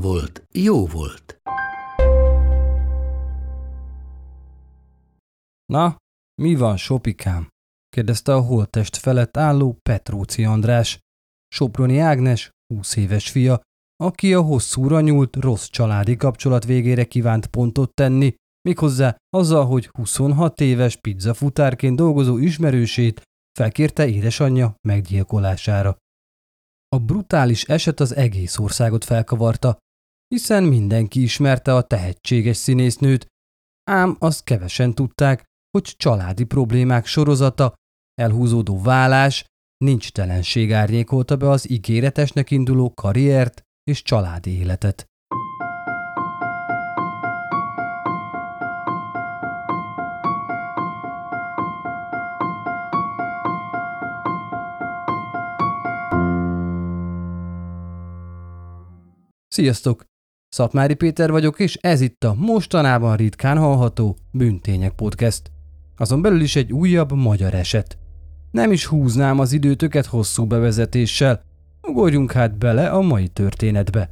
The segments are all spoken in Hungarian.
volt, jó volt. Na, mi van, Sopikám? kérdezte a holttest felett álló Petróci András, Soproni Ágnes, 20 éves fia, aki a hosszúra nyúlt rossz családi kapcsolat végére kívánt pontot tenni, méghozzá azzal, hogy 26 éves pizzafutárként dolgozó ismerősét felkérte édesanyja meggyilkolására. A brutális eset az egész országot felkavarta, hiszen mindenki ismerte a tehetséges színésznőt, ám azt kevesen tudták, hogy családi problémák sorozata, elhúzódó vállás, nincs telenség árnyékolta be az ígéretesnek induló karriert és családi életet. Sziasztok! Szatmári Péter vagyok, és ez itt a mostanában ritkán hallható Bűntények Podcast. Azon belül is egy újabb magyar eset. Nem is húznám az időtöket hosszú bevezetéssel, ugorjunk hát bele a mai történetbe.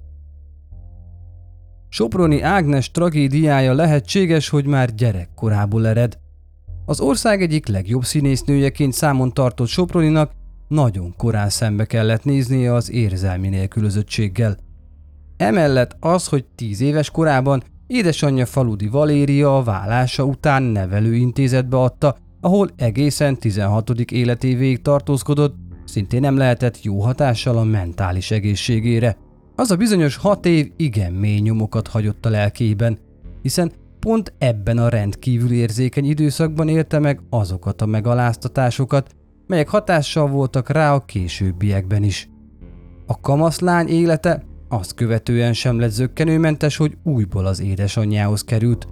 Soproni Ágnes tragédiája lehetséges, hogy már gyerekkorából ered. Az ország egyik legjobb színésznőjeként számon tartott Soproninak nagyon korán szembe kellett néznie az érzelmi nélkülözöttséggel. Emellett az, hogy tíz éves korában édesanyja Faludi Valéria a vállása után nevelőintézetbe adta, ahol egészen 16. életévéig tartózkodott, szintén nem lehetett jó hatással a mentális egészségére. Az a bizonyos hat év igen mély nyomokat hagyott a lelkében, hiszen pont ebben a rendkívül érzékeny időszakban élte meg azokat a megaláztatásokat, melyek hatással voltak rá a későbbiekben is. A kamaszlány élete azt követően sem lett zöggenőmentes, hogy újból az édesanyjához került.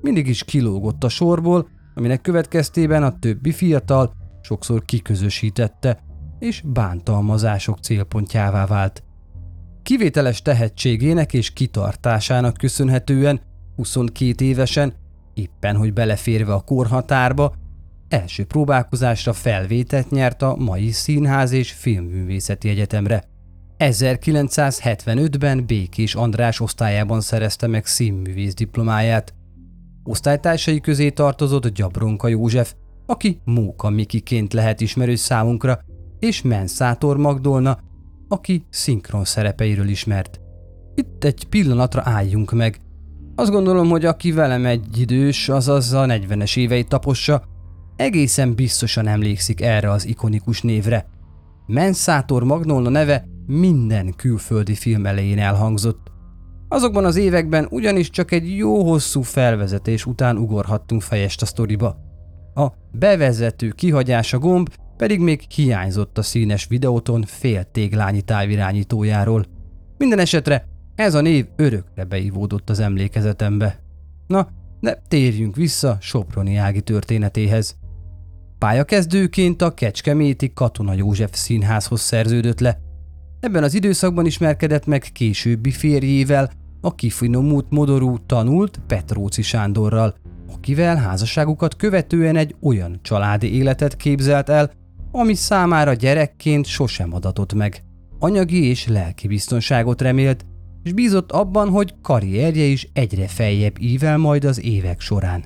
Mindig is kilógott a sorból, aminek következtében a többi fiatal sokszor kiközösítette, és bántalmazások célpontjává vált. Kivételes tehetségének és kitartásának köszönhetően 22 évesen, éppen hogy beleférve a korhatárba, első próbálkozásra felvételt nyert a mai Színház és Filmművészeti Egyetemre. 1975-ben Békés András osztályában szerezte meg színművész diplomáját. Osztálytársai közé tartozott Gyabronka József, aki Móka Mikiként lehet ismerős számunkra, és Menszátor Magdolna, aki szinkron szerepeiről ismert. Itt egy pillanatra álljunk meg. Azt gondolom, hogy aki velem egy idős, azaz a 40-es éveit tapossa, egészen biztosan emlékszik erre az ikonikus névre. Menszátor Magnolna neve minden külföldi film elején elhangzott. Azokban az években ugyanis csak egy jó hosszú felvezetés után ugorhattunk fejest a sztoriba. A bevezető kihagyása gomb pedig még hiányzott a színes videóton fél téglányi távirányítójáról. Minden esetre ez a név örökre beivódott az emlékezetembe. Na, de térjünk vissza Soproni Ági történetéhez. Pályakezdőként a Kecskeméti Katona József Színházhoz szerződött le, Ebben az időszakban ismerkedett meg későbbi férjével, a kifinomult modorú tanult Petróci Sándorral, akivel házasságukat követően egy olyan családi életet képzelt el, ami számára gyerekként sosem adatott meg. Anyagi és lelki biztonságot remélt, és bízott abban, hogy karrierje is egyre feljebb ível majd az évek során.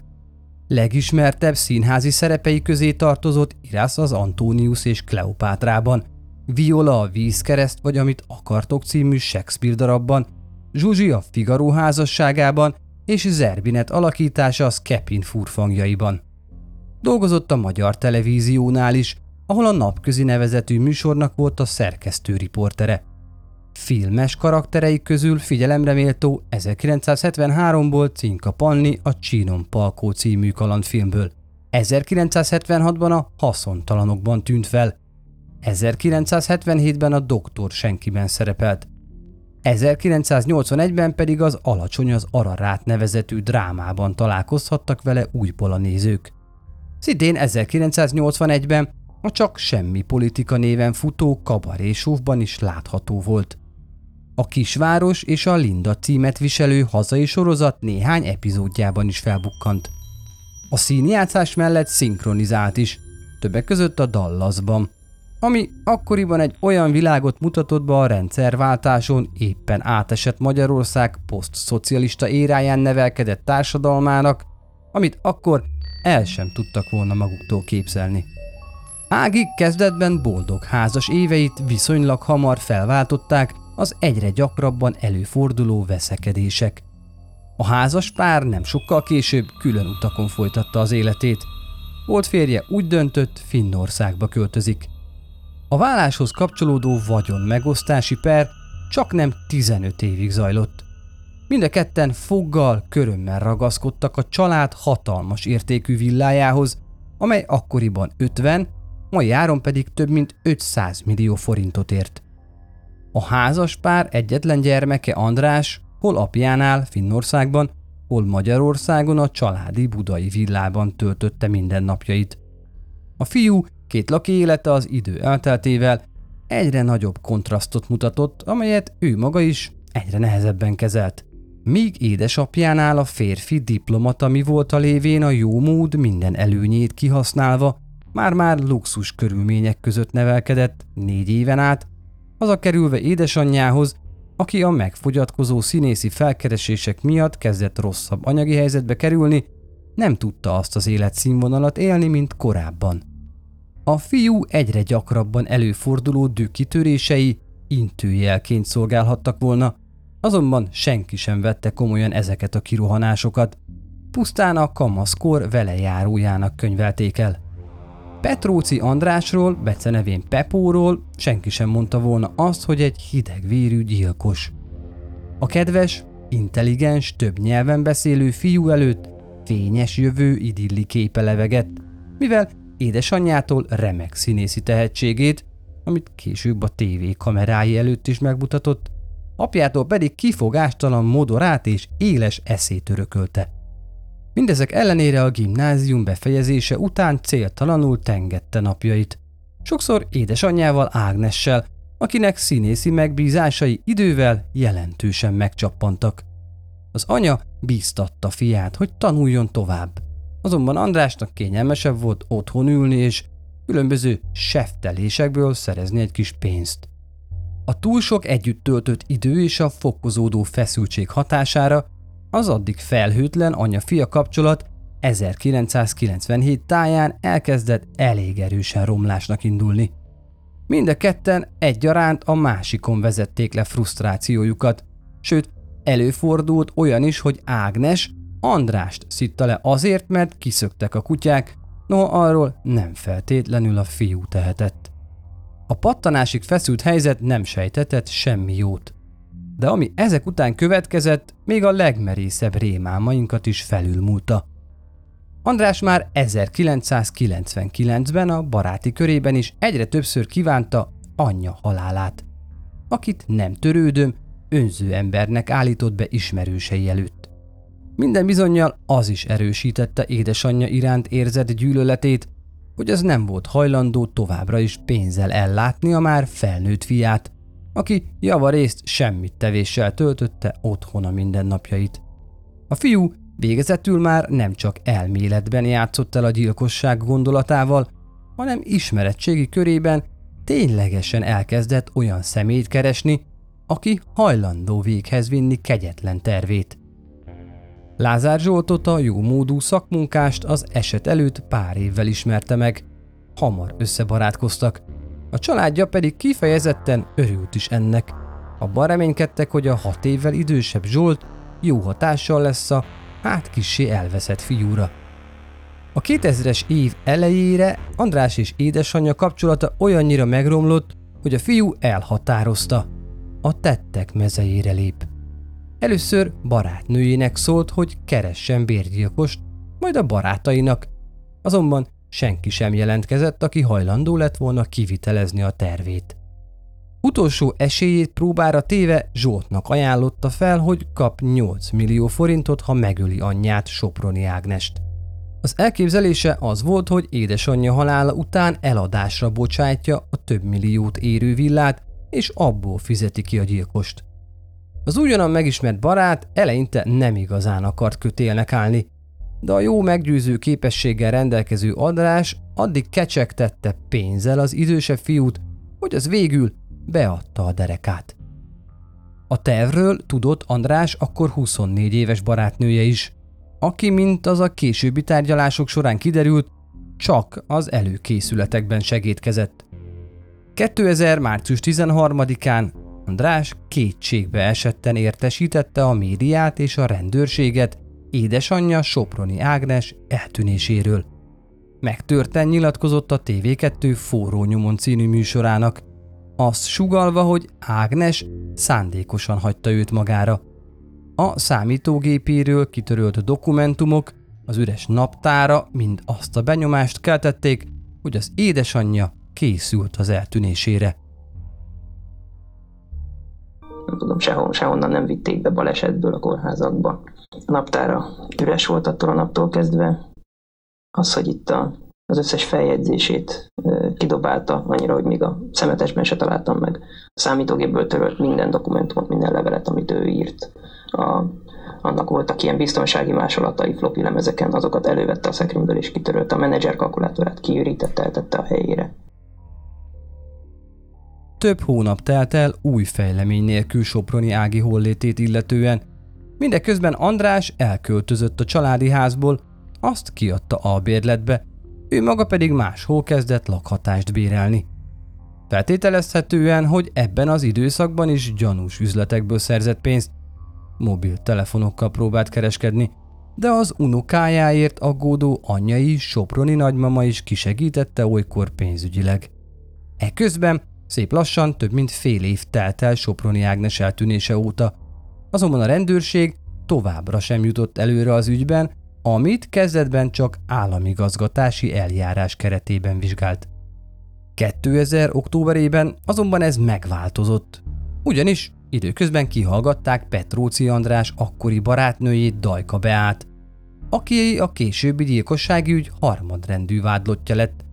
Legismertebb színházi szerepei közé tartozott Irász az Antonius és Kleopátrában, Viola a vízkereszt vagy amit akartok című Shakespeare darabban, Zsuzsi a Figaro házasságában és Zerbinet alakítása a Skepin furfangjaiban. Dolgozott a magyar televíziónál is, ahol a napközi nevezetű műsornak volt a szerkesztő riportere. Filmes karakterei közül figyelemre méltó 1973-ból Cinka Panni a Csinon Palkó című kalandfilmből. 1976-ban a Haszontalanokban tűnt fel, 1977-ben a Doktor senkiben szerepelt. 1981-ben pedig az Alacsony az Ararát nevezetű drámában találkozhattak vele újból a nézők. Szintén 1981-ben a Csak Semmi Politika néven futó kabarésóvban is látható volt. A Kisváros és a Linda címet viselő hazai sorozat néhány epizódjában is felbukkant. A színjátszás mellett szinkronizált is, többek között a Dallasban, ami akkoriban egy olyan világot mutatott be a rendszerváltáson éppen átesett Magyarország posztszocialista éráján nevelkedett társadalmának, amit akkor el sem tudtak volna maguktól képzelni. Ági kezdetben boldog házas éveit viszonylag hamar felváltották az egyre gyakrabban előforduló veszekedések. A házas pár nem sokkal később külön utakon folytatta az életét. Volt férje úgy döntött, Finnországba költözik. A válláshoz kapcsolódó vagyon megosztási per csak nem 15 évig zajlott. Mind a ketten foggal, körömmel ragaszkodtak a család hatalmas értékű villájához, amely akkoriban 50, mai áron pedig több mint 500 millió forintot ért. A házas pár egyetlen gyermeke András hol apjánál Finnországban, hol Magyarországon a családi budai villában töltötte mindennapjait. A fiú két laki élete az idő elteltével egyre nagyobb kontrasztot mutatott, amelyet ő maga is egyre nehezebben kezelt. Míg édesapjánál a férfi diplomata mi volt a lévén a jó mód minden előnyét kihasználva, már-már luxus körülmények között nevelkedett négy éven át, az a kerülve édesanyjához, aki a megfogyatkozó színészi felkeresések miatt kezdett rosszabb anyagi helyzetbe kerülni, nem tudta azt az életszínvonalat élni, mint korábban. A fiú egyre gyakrabban előforduló dükkitörései intőjelként szolgálhattak volna, azonban senki sem vette komolyan ezeket a kirohanásokat, pusztán a kamaszkor velejárójának könyvelték el. Petróci Andrásról, becenevén Pepóról senki sem mondta volna azt, hogy egy hidegvérű gyilkos. A kedves, intelligens, több nyelven beszélő fiú előtt fényes jövő idilli képe levegett, mivel édesanyjától remek színészi tehetségét, amit később a tévé kamerái előtt is megmutatott, apjától pedig kifogástalan modorát és éles eszét örökölte. Mindezek ellenére a gimnázium befejezése után céltalanul tengette napjait. Sokszor édesanyjával Ágnessel, akinek színészi megbízásai idővel jelentősen megcsappantak. Az anya bíztatta fiát, hogy tanuljon tovább. Azonban Andrásnak kényelmesebb volt otthon ülni és különböző seftelésekből szerezni egy kis pénzt. A túl sok együtt töltött idő és a fokozódó feszültség hatására az addig felhőtlen anya-fia kapcsolat 1997 táján elkezdett elég erősen romlásnak indulni. Mind a ketten egyaránt a másikon vezették le frusztrációjukat, sőt, előfordult olyan is, hogy Ágnes Andrást szitta le azért, mert kiszöktek a kutyák, noha arról nem feltétlenül a fiú tehetett. A pattanásig feszült helyzet nem sejtetett semmi jót de ami ezek után következett, még a legmerészebb rémálmainkat is felülmúlta. András már 1999-ben a baráti körében is egyre többször kívánta anyja halálát, akit nem törődöm, önző embernek állított be ismerősei előtt. Minden bizonyal az is erősítette édesanyja iránt érzett gyűlöletét, hogy az nem volt hajlandó továbbra is pénzzel ellátni a már felnőtt fiát, aki javarészt semmit tevéssel töltötte otthona mindennapjait. A fiú végezetül már nem csak elméletben játszott el a gyilkosság gondolatával, hanem ismeretségi körében ténylegesen elkezdett olyan szemét keresni, aki hajlandó véghez vinni kegyetlen tervét. Lázár Zsoltot a jómódú szakmunkást az eset előtt pár évvel ismerte meg. Hamar összebarátkoztak, a családja pedig kifejezetten örült is ennek. Abban reménykedtek, hogy a hat évvel idősebb Zsolt jó hatással lesz a hát kissé elveszett fiúra. A 2000-es év elejére András és édesanyja kapcsolata olyannyira megromlott, hogy a fiú elhatározta. A tettek mezejére lép. Először barátnőjének szólt, hogy keressen bérgyilkost, majd a barátainak. Azonban senki sem jelentkezett, aki hajlandó lett volna kivitelezni a tervét. Utolsó esélyét próbára téve Zsoltnak ajánlotta fel, hogy kap 8 millió forintot, ha megöli anyját Soproni Ágnest. Az elképzelése az volt, hogy édesanyja halála után eladásra bocsátja a több milliót érő villát, és abból fizeti ki a gyilkost. Az újonnan megismert barát eleinte nem igazán akart kötélnek állni, de a jó meggyőző képességgel rendelkező András addig kecsegtette pénzzel az idősebb fiút, hogy az végül beadta a derekát. A tervről tudott András akkor 24 éves barátnője is, aki, mint az a későbbi tárgyalások során kiderült, csak az előkészületekben segítkezett. 2000. március 13-án András kétségbe esetten értesítette a médiát és a rendőrséget édesanyja Soproni Ágnes eltűnéséről. Megtörten nyilatkozott a TV2 Forró nyomon című műsorának, azt sugalva, hogy Ágnes szándékosan hagyta őt magára. A számítógépéről kitörölt dokumentumok, az üres naptára mind azt a benyomást keltették, hogy az édesanyja készült az eltűnésére. Nem tudom, sehol, sehonnan nem vitték be balesetből a kórházakba. A naptára üres volt attól a naptól kezdve. Az, hogy itt a, az összes feljegyzését kidobálta, annyira, hogy még a szemetesben se találtam meg. A számítógépből törölt minden dokumentumot, minden levelet, amit ő írt. A, annak voltak ilyen biztonsági másolatai floppy lemezeken, azokat elővette a szekrényből és kitörölte a menedzser kalkulátorát, kiürítette, eltette a helyére. Több hónap telt el új fejlemény nélkül Soproni Ági hollétét illetően. Mindeközben András elköltözött a családi házból, azt kiadta a bérletbe, ő maga pedig máshol kezdett lakhatást bérelni. Feltételezhetően, hogy ebben az időszakban is gyanús üzletekből szerzett pénzt, mobiltelefonokkal próbált kereskedni, de az unokájáért aggódó anyai Soproni nagymama is kisegítette olykor pénzügyileg. Eközben szép lassan több mint fél év telt el Soproni Ágnes eltűnése óta, azonban a rendőrség továbbra sem jutott előre az ügyben, amit kezdetben csak államigazgatási eljárás keretében vizsgált. 2000. októberében azonban ez megváltozott, ugyanis időközben kihallgatták Petróci András akkori barátnőjét Dajka Beát, aki a későbbi gyilkossági ügy harmadrendű vádlottja lett,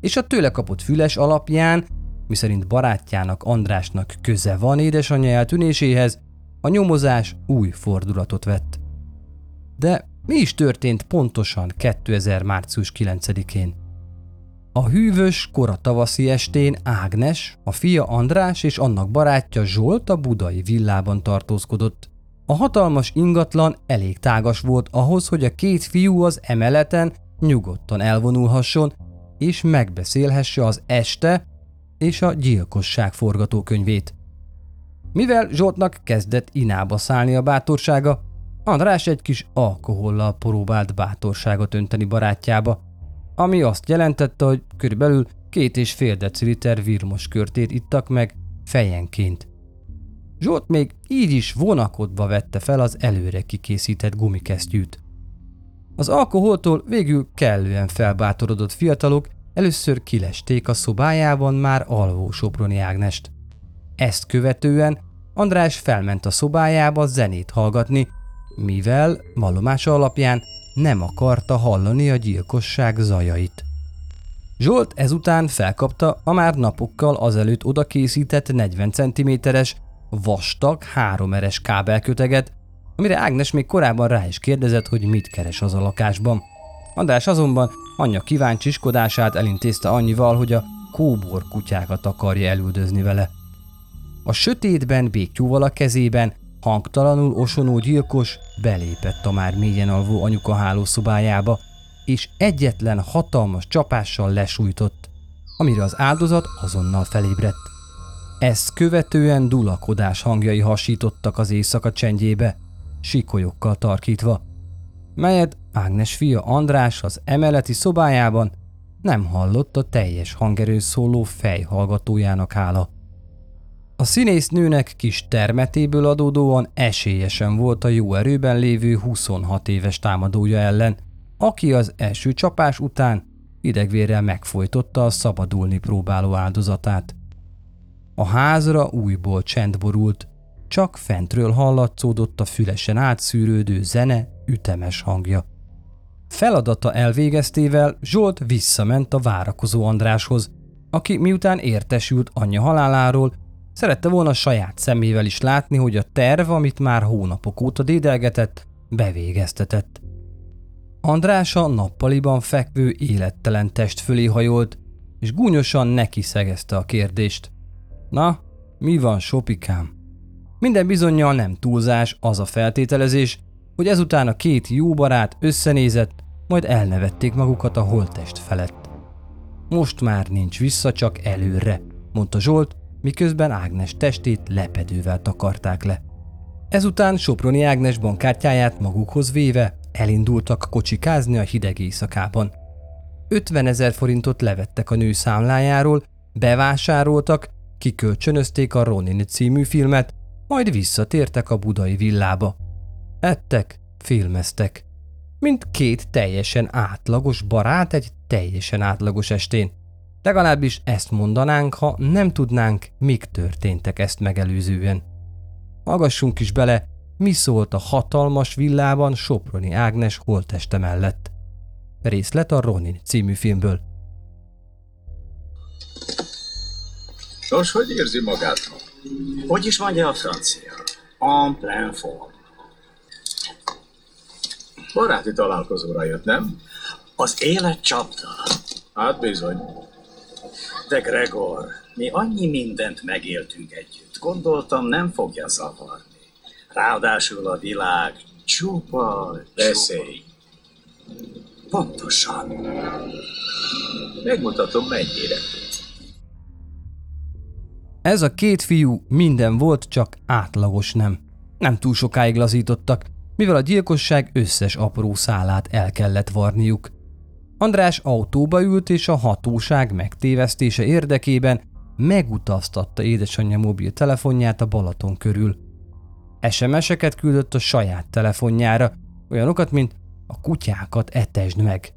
és a tőle kapott füles alapján, miszerint barátjának Andrásnak köze van édesanyja eltűnéséhez, a nyomozás új fordulatot vett. De mi is történt pontosan 2000. március 9-én? A hűvös, kora tavaszi estén Ágnes, a fia András és annak barátja Zsolt a budai villában tartózkodott. A hatalmas ingatlan elég tágas volt ahhoz, hogy a két fiú az emeleten nyugodtan elvonulhasson, és megbeszélhesse az este és a gyilkosság forgatókönyvét. Mivel Zsoltnak kezdett inába szállni a bátorsága, András egy kis alkohollal próbált bátorságot önteni barátjába, ami azt jelentette, hogy körülbelül két és fél deciliter virmos körtét ittak meg fejenként. Zsolt még így is vonakodva vette fel az előre kikészített gumikesztyűt. Az alkoholtól végül kellően felbátorodott fiatalok először kilesték a szobájában már alvó Soproni Ágnest. Ezt követően András felment a szobájába zenét hallgatni, mivel vallomása alapján nem akarta hallani a gyilkosság zajait. Zsolt ezután felkapta a már napokkal azelőtt oda készített 40 cm-es, vastag, háromeres kábelköteget, amire Ágnes még korábban rá is kérdezett, hogy mit keres az a lakásban. András azonban anyja kíváncsiskodását elintézte annyival, hogy a kóbor kutyákat akarja elüldözni vele. A sötétben béktyúval a kezében Hangtalanul osonó gyilkos belépett a már mélyen alvó anyuka hálószobájába, és egyetlen hatalmas csapással lesújtott, amire az áldozat azonnal felébredt. Ezt követően dulakodás hangjai hasítottak az éjszaka csendjébe, sikolyokkal tarkítva, melyet Ágnes fia András az emeleti szobájában nem hallott a teljes hangerő szóló fejhallgatójának hála. A színésznőnek kis termetéből adódóan esélyesen volt a jó erőben lévő 26 éves támadója ellen, aki az első csapás után idegvérrel megfojtotta a szabadulni próbáló áldozatát. A házra újból csend borult, csak fentről hallatszódott a fülesen átszűrődő zene ütemes hangja. Feladata elvégeztével Zsolt visszament a várakozó Andráshoz, aki miután értesült anyja haláláról, szerette volna saját szemével is látni, hogy a terv, amit már hónapok óta dédelgetett, bevégeztetett. András a nappaliban fekvő élettelen test fölé hajolt, és gúnyosan neki szegezte a kérdést. Na, mi van, sopikám? Minden bizonyal nem túlzás az a feltételezés, hogy ezután a két jó barát összenézett, majd elnevették magukat a holttest felett. Most már nincs vissza, csak előre, mondta Zsolt, miközben Ágnes testét lepedővel takarták le. Ezután Soproni Ágnes bankkártyáját magukhoz véve elindultak kocsikázni a hideg éjszakában. 50 ezer forintot levettek a nő számlájáról, bevásároltak, kikölcsönözték a Ronin című filmet, majd visszatértek a budai villába. Ettek, filmeztek. Mint két teljesen átlagos barát egy teljesen átlagos estén. Legalábbis ezt mondanánk, ha nem tudnánk, mik történtek ezt megelőzően. Hallgassunk is bele, mi szólt a hatalmas villában Soproni Ágnes holteste mellett. Részlet a Ronin című filmből. Nos, hogy érzi magát? Hogy is mondja a francia? En plein forme. Baráti találkozóra jött, nem? Az élet csapda. Hát bizony. De Gregor, mi annyi mindent megéltünk együtt. Gondoltam, nem fogja zavarni. Ráadásul a világ csupa, Beszélj. Pontosan. Megmutatom mennyire. Ez a két fiú minden volt, csak átlagos nem. Nem túl sokáig lazítottak, mivel a gyilkosság összes apró szálát el kellett varniuk. András autóba ült, és a hatóság megtévesztése érdekében megutaztatta édesanyja mobiltelefonját a Balaton körül. SMS-eket küldött a saját telefonjára, olyanokat, mint a kutyákat etesd meg.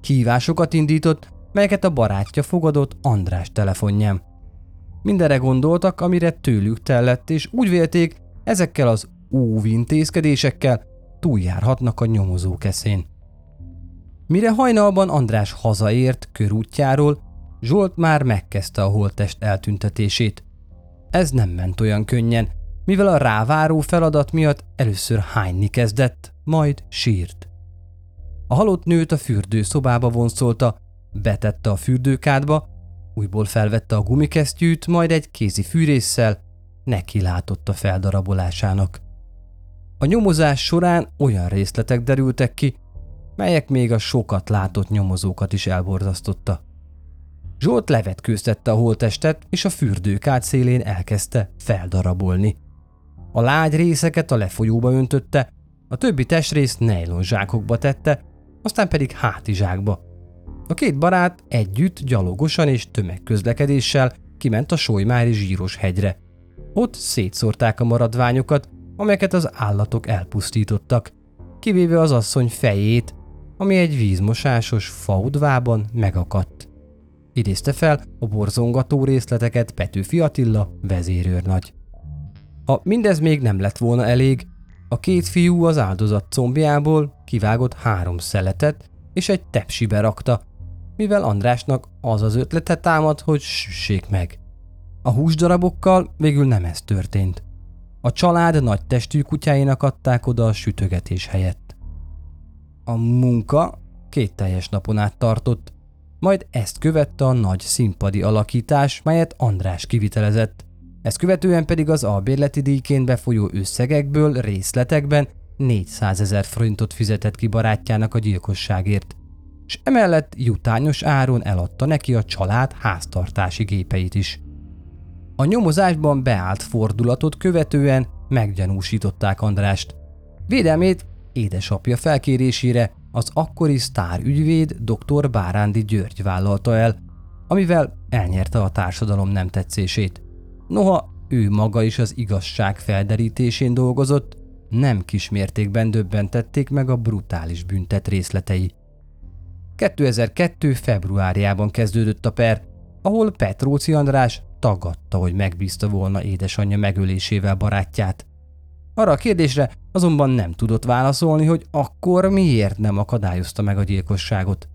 Hívásokat indított, melyeket a barátja fogadott András telefonján. Mindenre gondoltak, amire tőlük tellett, és úgy vélték, ezekkel az óvintézkedésekkel túljárhatnak a nyomozók eszén. Mire hajnalban András hazaért körútjáról, Zsolt már megkezdte a holttest eltüntetését. Ez nem ment olyan könnyen, mivel a ráváró feladat miatt először hányni kezdett, majd sírt. A halott nőt a fürdőszobába vonszolta, betette a fürdőkádba, újból felvette a gumikesztyűt, majd egy kézi fűrésszel neki látott a feldarabolásának. A nyomozás során olyan részletek derültek ki, melyek még a sokat látott nyomozókat is elborzasztotta. Zsolt levetkőztette a holtestet, és a fürdőkád szélén elkezdte feldarabolni. A lágy részeket a lefolyóba öntötte, a többi testrészt nejlonzsákokba tette, aztán pedig hátizsákba. A két barát együtt gyalogosan és tömegközlekedéssel kiment a Solymári zsíros hegyre. Ott szétszórták a maradványokat, amelyeket az állatok elpusztítottak, kivéve az asszony fejét, ami egy vízmosásos faudvában megakadt. Idézte fel a borzongató részleteket Petőfi Attila vezérőrnagy. Ha mindez még nem lett volna elég, a két fiú az áldozat combjából kivágott három szeletet és egy tepsibe rakta, mivel Andrásnak az az ötlete támad, hogy süssék meg. A húsdarabokkal végül nem ez történt. A család nagy testű kutyáinak adták oda a sütögetés helyett. A munka két teljes napon át tartott, majd ezt követte a nagy színpadi alakítás, melyet András kivitelezett. Ezt követően pedig az albérleti díjként befolyó összegekből részletekben 400 ezer forintot fizetett ki barátjának a gyilkosságért, és emellett jutányos áron eladta neki a család háztartási gépeit is. A nyomozásban beállt fordulatot követően meggyanúsították Andrást. Védelmét édesapja felkérésére az akkori sztár ügyvéd dr. Bárándi György vállalta el, amivel elnyerte a társadalom nem tetszését. Noha ő maga is az igazság felderítésén dolgozott, nem kismértékben döbbentették meg a brutális büntet részletei. 2002. februárjában kezdődött a per, ahol Petróci András tagadta, hogy megbízta volna édesanyja megölésével barátját. Arra a kérdésre azonban nem tudott válaszolni, hogy akkor miért nem akadályozta meg a gyilkosságot.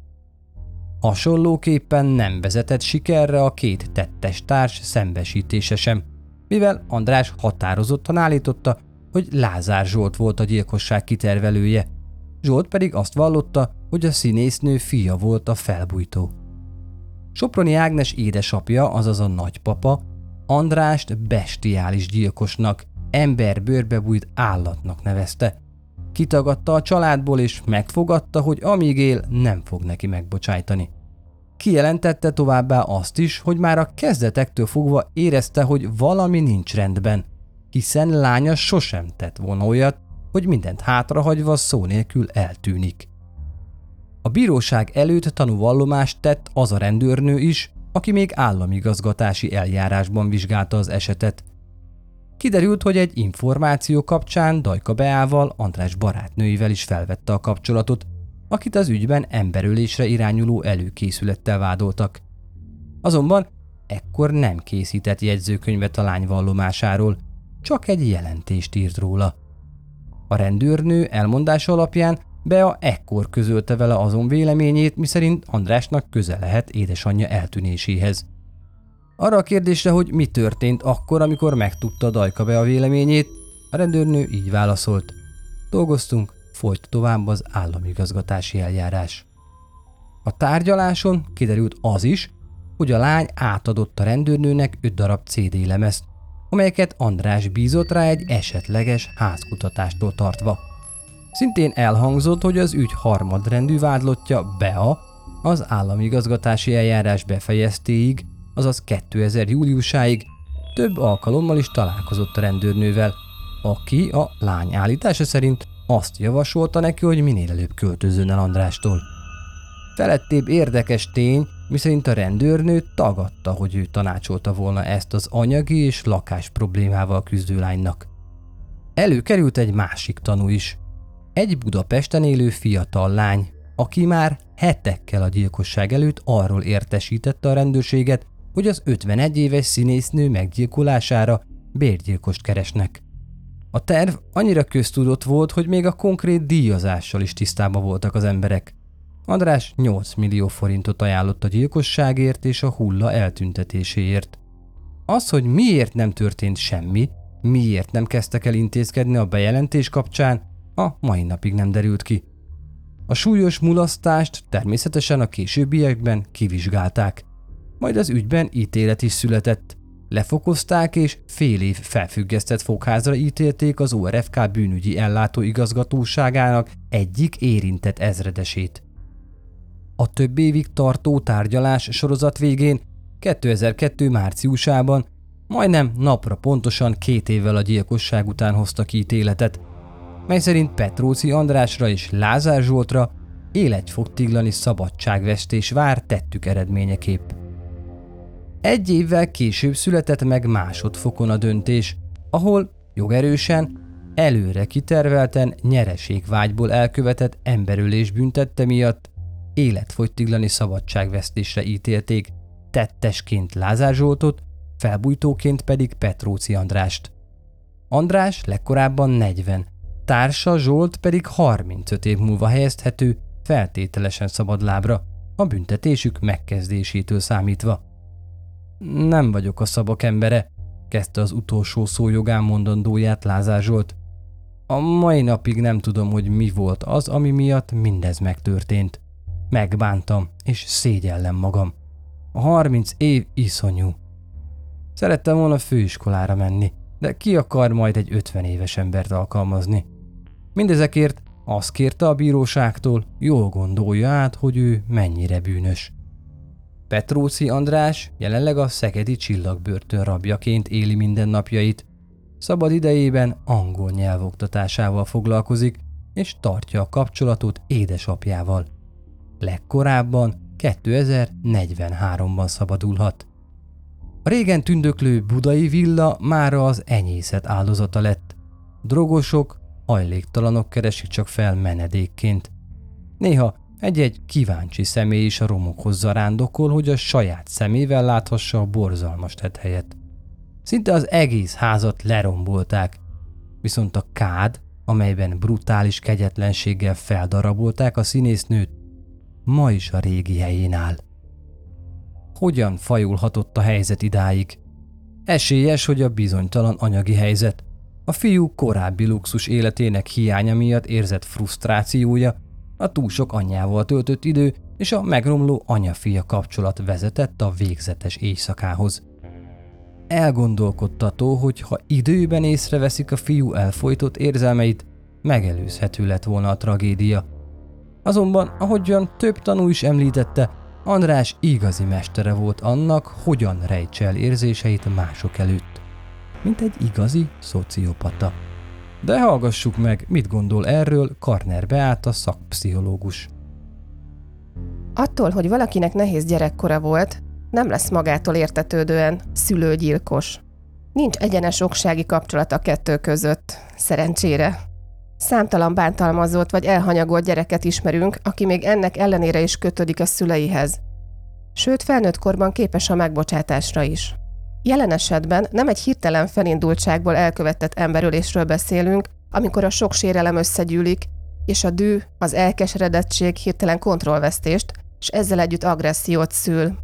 Hasonlóképpen nem vezetett sikerre a két tettes társ szembesítése sem, mivel András határozottan állította, hogy Lázár Zsolt volt a gyilkosság kitervelője, Zsolt pedig azt vallotta, hogy a színésznő fia volt a felbújtó. Soproni Ágnes édesapja, azaz a nagypapa, Andrást bestiális gyilkosnak, emberbőrbe bújt állatnak nevezte. Kitagadta a családból és megfogadta, hogy amíg él, nem fog neki megbocsájtani. Kijelentette továbbá azt is, hogy már a kezdetektől fogva érezte, hogy valami nincs rendben, hiszen lánya sosem tett volna olyat, hogy mindent hátrahagyva szó nélkül eltűnik. A bíróság előtt tanúvallomást tett az a rendőrnő is, aki még államigazgatási eljárásban vizsgálta az esetet. Kiderült, hogy egy információ kapcsán Dajka Beával, András barátnőivel is felvette a kapcsolatot, akit az ügyben emberölésre irányuló előkészülettel vádoltak. Azonban ekkor nem készített jegyzőkönyvet a lány vallomásáról, csak egy jelentést írt róla. A rendőrnő elmondása alapján Bea ekkor közölte vele azon véleményét, miszerint Andrásnak köze lehet édesanyja eltűnéséhez. Arra a kérdésre, hogy mi történt akkor, amikor megtudta Dajka a véleményét, a rendőrnő így válaszolt. Dolgoztunk, folyt tovább az államigazgatási eljárás. A tárgyaláson kiderült az is, hogy a lány átadott a rendőrnőnek öt darab CD lemezt, amelyeket András bízott rá egy esetleges házkutatástól tartva. Szintén elhangzott, hogy az ügy harmadrendű vádlottja Bea az államigazgatási eljárás befejeztéig, azaz 2000 júliusáig több alkalommal is találkozott a rendőrnővel, aki a lány állítása szerint azt javasolta neki, hogy minél előbb költözön el Andrástól. Felettébb érdekes tény, miszerint a rendőrnő tagadta, hogy ő tanácsolta volna ezt az anyagi és lakás problémával küzdő lánynak. Előkerült egy másik tanú is. Egy Budapesten élő fiatal lány, aki már hetekkel a gyilkosság előtt arról értesítette a rendőrséget, hogy az 51 éves színésznő meggyilkolására bérgyilkost keresnek. A terv annyira köztudott volt, hogy még a konkrét díjazással is tisztában voltak az emberek. András 8 millió forintot ajánlott a gyilkosságért és a hulla eltüntetéséért. Az, hogy miért nem történt semmi, miért nem kezdtek el intézkedni a bejelentés kapcsán, a mai napig nem derült ki. A súlyos mulasztást természetesen a későbbiekben kivizsgálták. Majd az ügyben ítélet is született. Lefokozták és fél év felfüggesztett fogházra ítélték az ORFK bűnügyi ellátó igazgatóságának egyik érintett ezredesét. A több évig tartó tárgyalás sorozat végén 2002. márciusában majdnem napra pontosan két évvel a gyilkosság után hoztak ítéletet, mely szerint Petróci Andrásra és Lázár Zsoltra életfogtiglani szabadságvesztés vár tettük eredményeképp. Egy évvel később született meg másodfokon a döntés, ahol jogerősen, előre kitervelten nyereségvágyból elkövetett emberölés büntette miatt életfogytiglani szabadságvesztésre ítélték, tettesként Lázár Zsoltot, felbújtóként pedig Petróci Andrást. András legkorábban 40, társa Zsolt pedig 35 év múlva helyezthető feltételesen szabadlábra, a büntetésük megkezdésétől számítva. Nem vagyok a szabak embere, kezdte az utolsó szó jogán mondandóját Lázár Zsolt. A mai napig nem tudom, hogy mi volt az, ami miatt mindez megtörtént. Megbántam, és szégyellem magam. A 30 év iszonyú. Szerettem volna főiskolára menni, de ki akar majd egy 50 éves embert alkalmazni? Mindezekért azt kérte a bíróságtól, jól gondolja át, hogy ő mennyire bűnös. Petróci András jelenleg a Szegedi Csillagbörtön rabjaként éli mindennapjait. Szabad idejében angol nyelvoktatásával foglalkozik, és tartja a kapcsolatot édesapjával. Legkorábban 2043-ban szabadulhat. A régen tündöklő budai villa mára az enyészet áldozata lett. Drogosok, hajléktalanok keresik csak fel menedékként. Néha egy-egy kíváncsi személy is a romokhoz zarándokol, hogy a saját szemével láthassa a borzalmas helyet. Szinte az egész házat lerombolták, viszont a kád, amelyben brutális kegyetlenséggel feldarabolták a színésznőt, ma is a régi helyén áll. Hogyan fajulhatott a helyzet idáig? Esélyes, hogy a bizonytalan anyagi helyzet, a fiú korábbi luxus életének hiánya miatt érzett frusztrációja, a túl sok anyjával töltött idő és a megromló anya-fia kapcsolat vezetett a végzetes éjszakához. Elgondolkodtató, hogy ha időben észreveszik a fiú elfolytott érzelmeit, megelőzhető lett volna a tragédia. Azonban, ahogyan több tanú is említette, András igazi mestere volt annak, hogyan rejtse el érzéseit mások előtt. Mint egy igazi szociopata. De hallgassuk meg, mit gondol erről Karner Beáta szakpszichológus. Attól, hogy valakinek nehéz gyerekkora volt, nem lesz magától értetődően szülőgyilkos. Nincs egyenes oksági kapcsolat a kettő között, szerencsére. Számtalan bántalmazott vagy elhanyagolt gyereket ismerünk, aki még ennek ellenére is kötődik a szüleihez. Sőt, felnőtt korban képes a megbocsátásra is. Jelen esetben nem egy hirtelen felindultságból elkövetett emberölésről beszélünk, amikor a sok sérelem összegyűlik, és a dű, az elkeseredettség hirtelen kontrollvesztést, és ezzel együtt agressziót szül.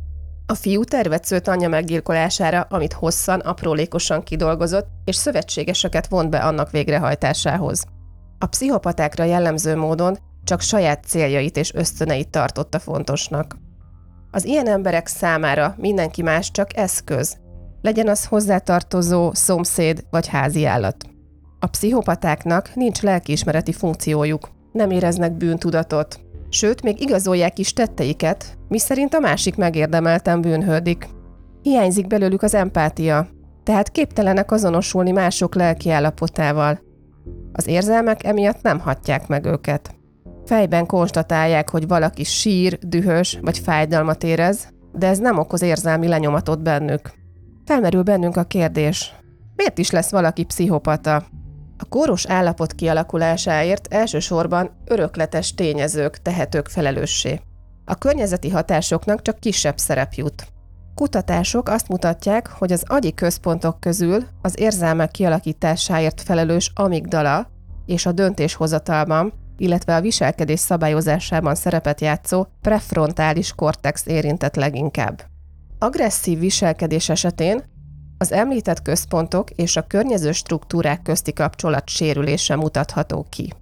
A fiú tervet szőtt anyja meggyilkolására, amit hosszan, aprólékosan kidolgozott, és szövetségeseket vont be annak végrehajtásához. A pszichopatákra jellemző módon csak saját céljait és ösztöneit tartotta fontosnak. Az ilyen emberek számára mindenki más csak eszköz, legyen az hozzátartozó, szomszéd vagy házi állat. A pszichopatáknak nincs lelkiismereti funkciójuk, nem éreznek bűntudatot, sőt, még igazolják is tetteiket, miszerint a másik megérdemelten bűnhődik. Hiányzik belőlük az empátia, tehát képtelenek azonosulni mások lelki állapotával. Az érzelmek emiatt nem hatják meg őket. Fejben konstatálják, hogy valaki sír, dühös vagy fájdalmat érez, de ez nem okoz érzelmi lenyomatot bennük. Felmerül bennünk a kérdés, miért is lesz valaki pszichopata? A kóros állapot kialakulásáért elsősorban örökletes tényezők tehetők felelőssé. A környezeti hatásoknak csak kisebb szerep jut. Kutatások azt mutatják, hogy az agyi központok közül az érzelmek kialakításáért felelős amigdala és a döntéshozatalban, illetve a viselkedés szabályozásában szerepet játszó prefrontális kortex érintett leginkább. Agresszív viselkedés esetén az említett központok és a környező struktúrák közti kapcsolat sérülése mutatható ki.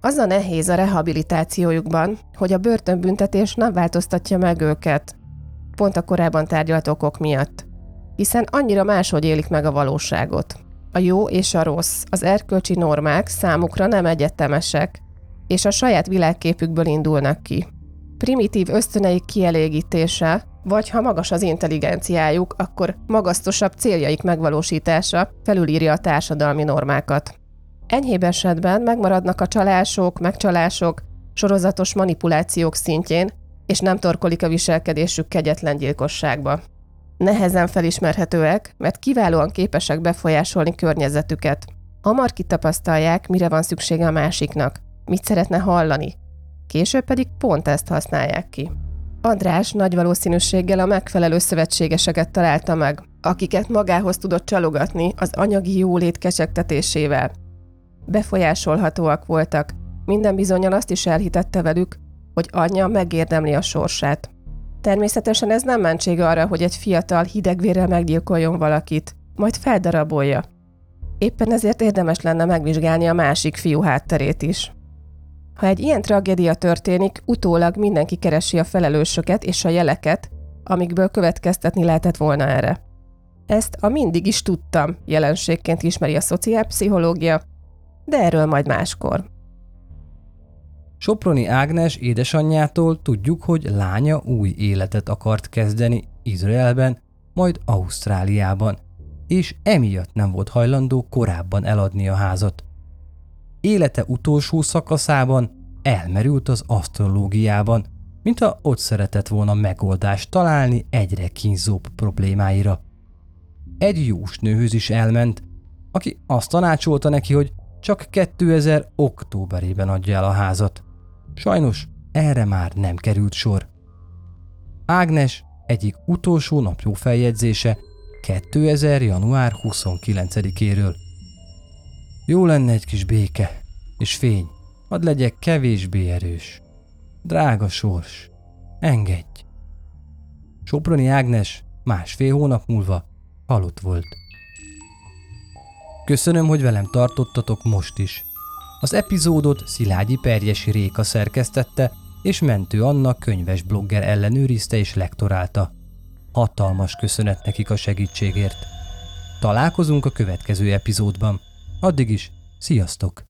Az a nehéz a rehabilitációjukban, hogy a börtönbüntetés nem változtatja meg őket, pont a korábban tárgyalt okok miatt, hiszen annyira máshogy élik meg a valóságot. A jó és a rossz, az erkölcsi normák számukra nem egyetemesek, és a saját világképükből indulnak ki. Primitív ösztöneik kielégítése vagy ha magas az intelligenciájuk, akkor magasztosabb céljaik megvalósítása felülírja a társadalmi normákat. Enyhébb esetben megmaradnak a csalások, megcsalások, sorozatos manipulációk szintjén, és nem torkolik a viselkedésük kegyetlen gyilkosságba. Nehezen felismerhetőek, mert kiválóan képesek befolyásolni környezetüket. Hamar kitapasztalják, mire van szüksége a másiknak, mit szeretne hallani. Később pedig pont ezt használják ki. András nagy valószínűséggel a megfelelő szövetségeseket találta meg, akiket magához tudott csalogatni az anyagi jólét kecsegtetésével. Befolyásolhatóak voltak, minden bizonyal azt is elhitette velük, hogy anyja megérdemli a sorsát. Természetesen ez nem mentség arra, hogy egy fiatal hidegvérrel meggyilkoljon valakit, majd feldarabolja. Éppen ezért érdemes lenne megvizsgálni a másik fiú hátterét is. Ha egy ilyen tragédia történik, utólag mindenki keresi a felelősöket és a jeleket, amikből következtetni lehetett volna erre. Ezt a mindig is tudtam jelenségként ismeri a szociálpszichológia, de erről majd máskor. Soproni Ágnes édesanyjától tudjuk, hogy lánya új életet akart kezdeni Izraelben, majd Ausztráliában, és emiatt nem volt hajlandó korábban eladni a házat. Élete utolsó szakaszában elmerült az asztrológiában, mintha ott szeretett volna megoldást találni egyre kínzóbb problémáira. Egy jósnőhöz is elment, aki azt tanácsolta neki, hogy csak 2000 októberében adja el a házat. Sajnos erre már nem került sor. Ágnes egyik utolsó napjó feljegyzése 2000. január 29-éről. Jó lenne egy kis béke és fény, hadd legyek kevésbé erős. Drága sors, engedj! Soproni Ágnes másfél hónap múlva halott volt. Köszönöm, hogy velem tartottatok most is. Az epizódot Szilágyi Perjesi Réka szerkesztette, és Mentő Anna könyves blogger ellenőrizte és lektorálta. Hatalmas köszönet nekik a segítségért. Találkozunk a következő epizódban. Addig is, sziasztok!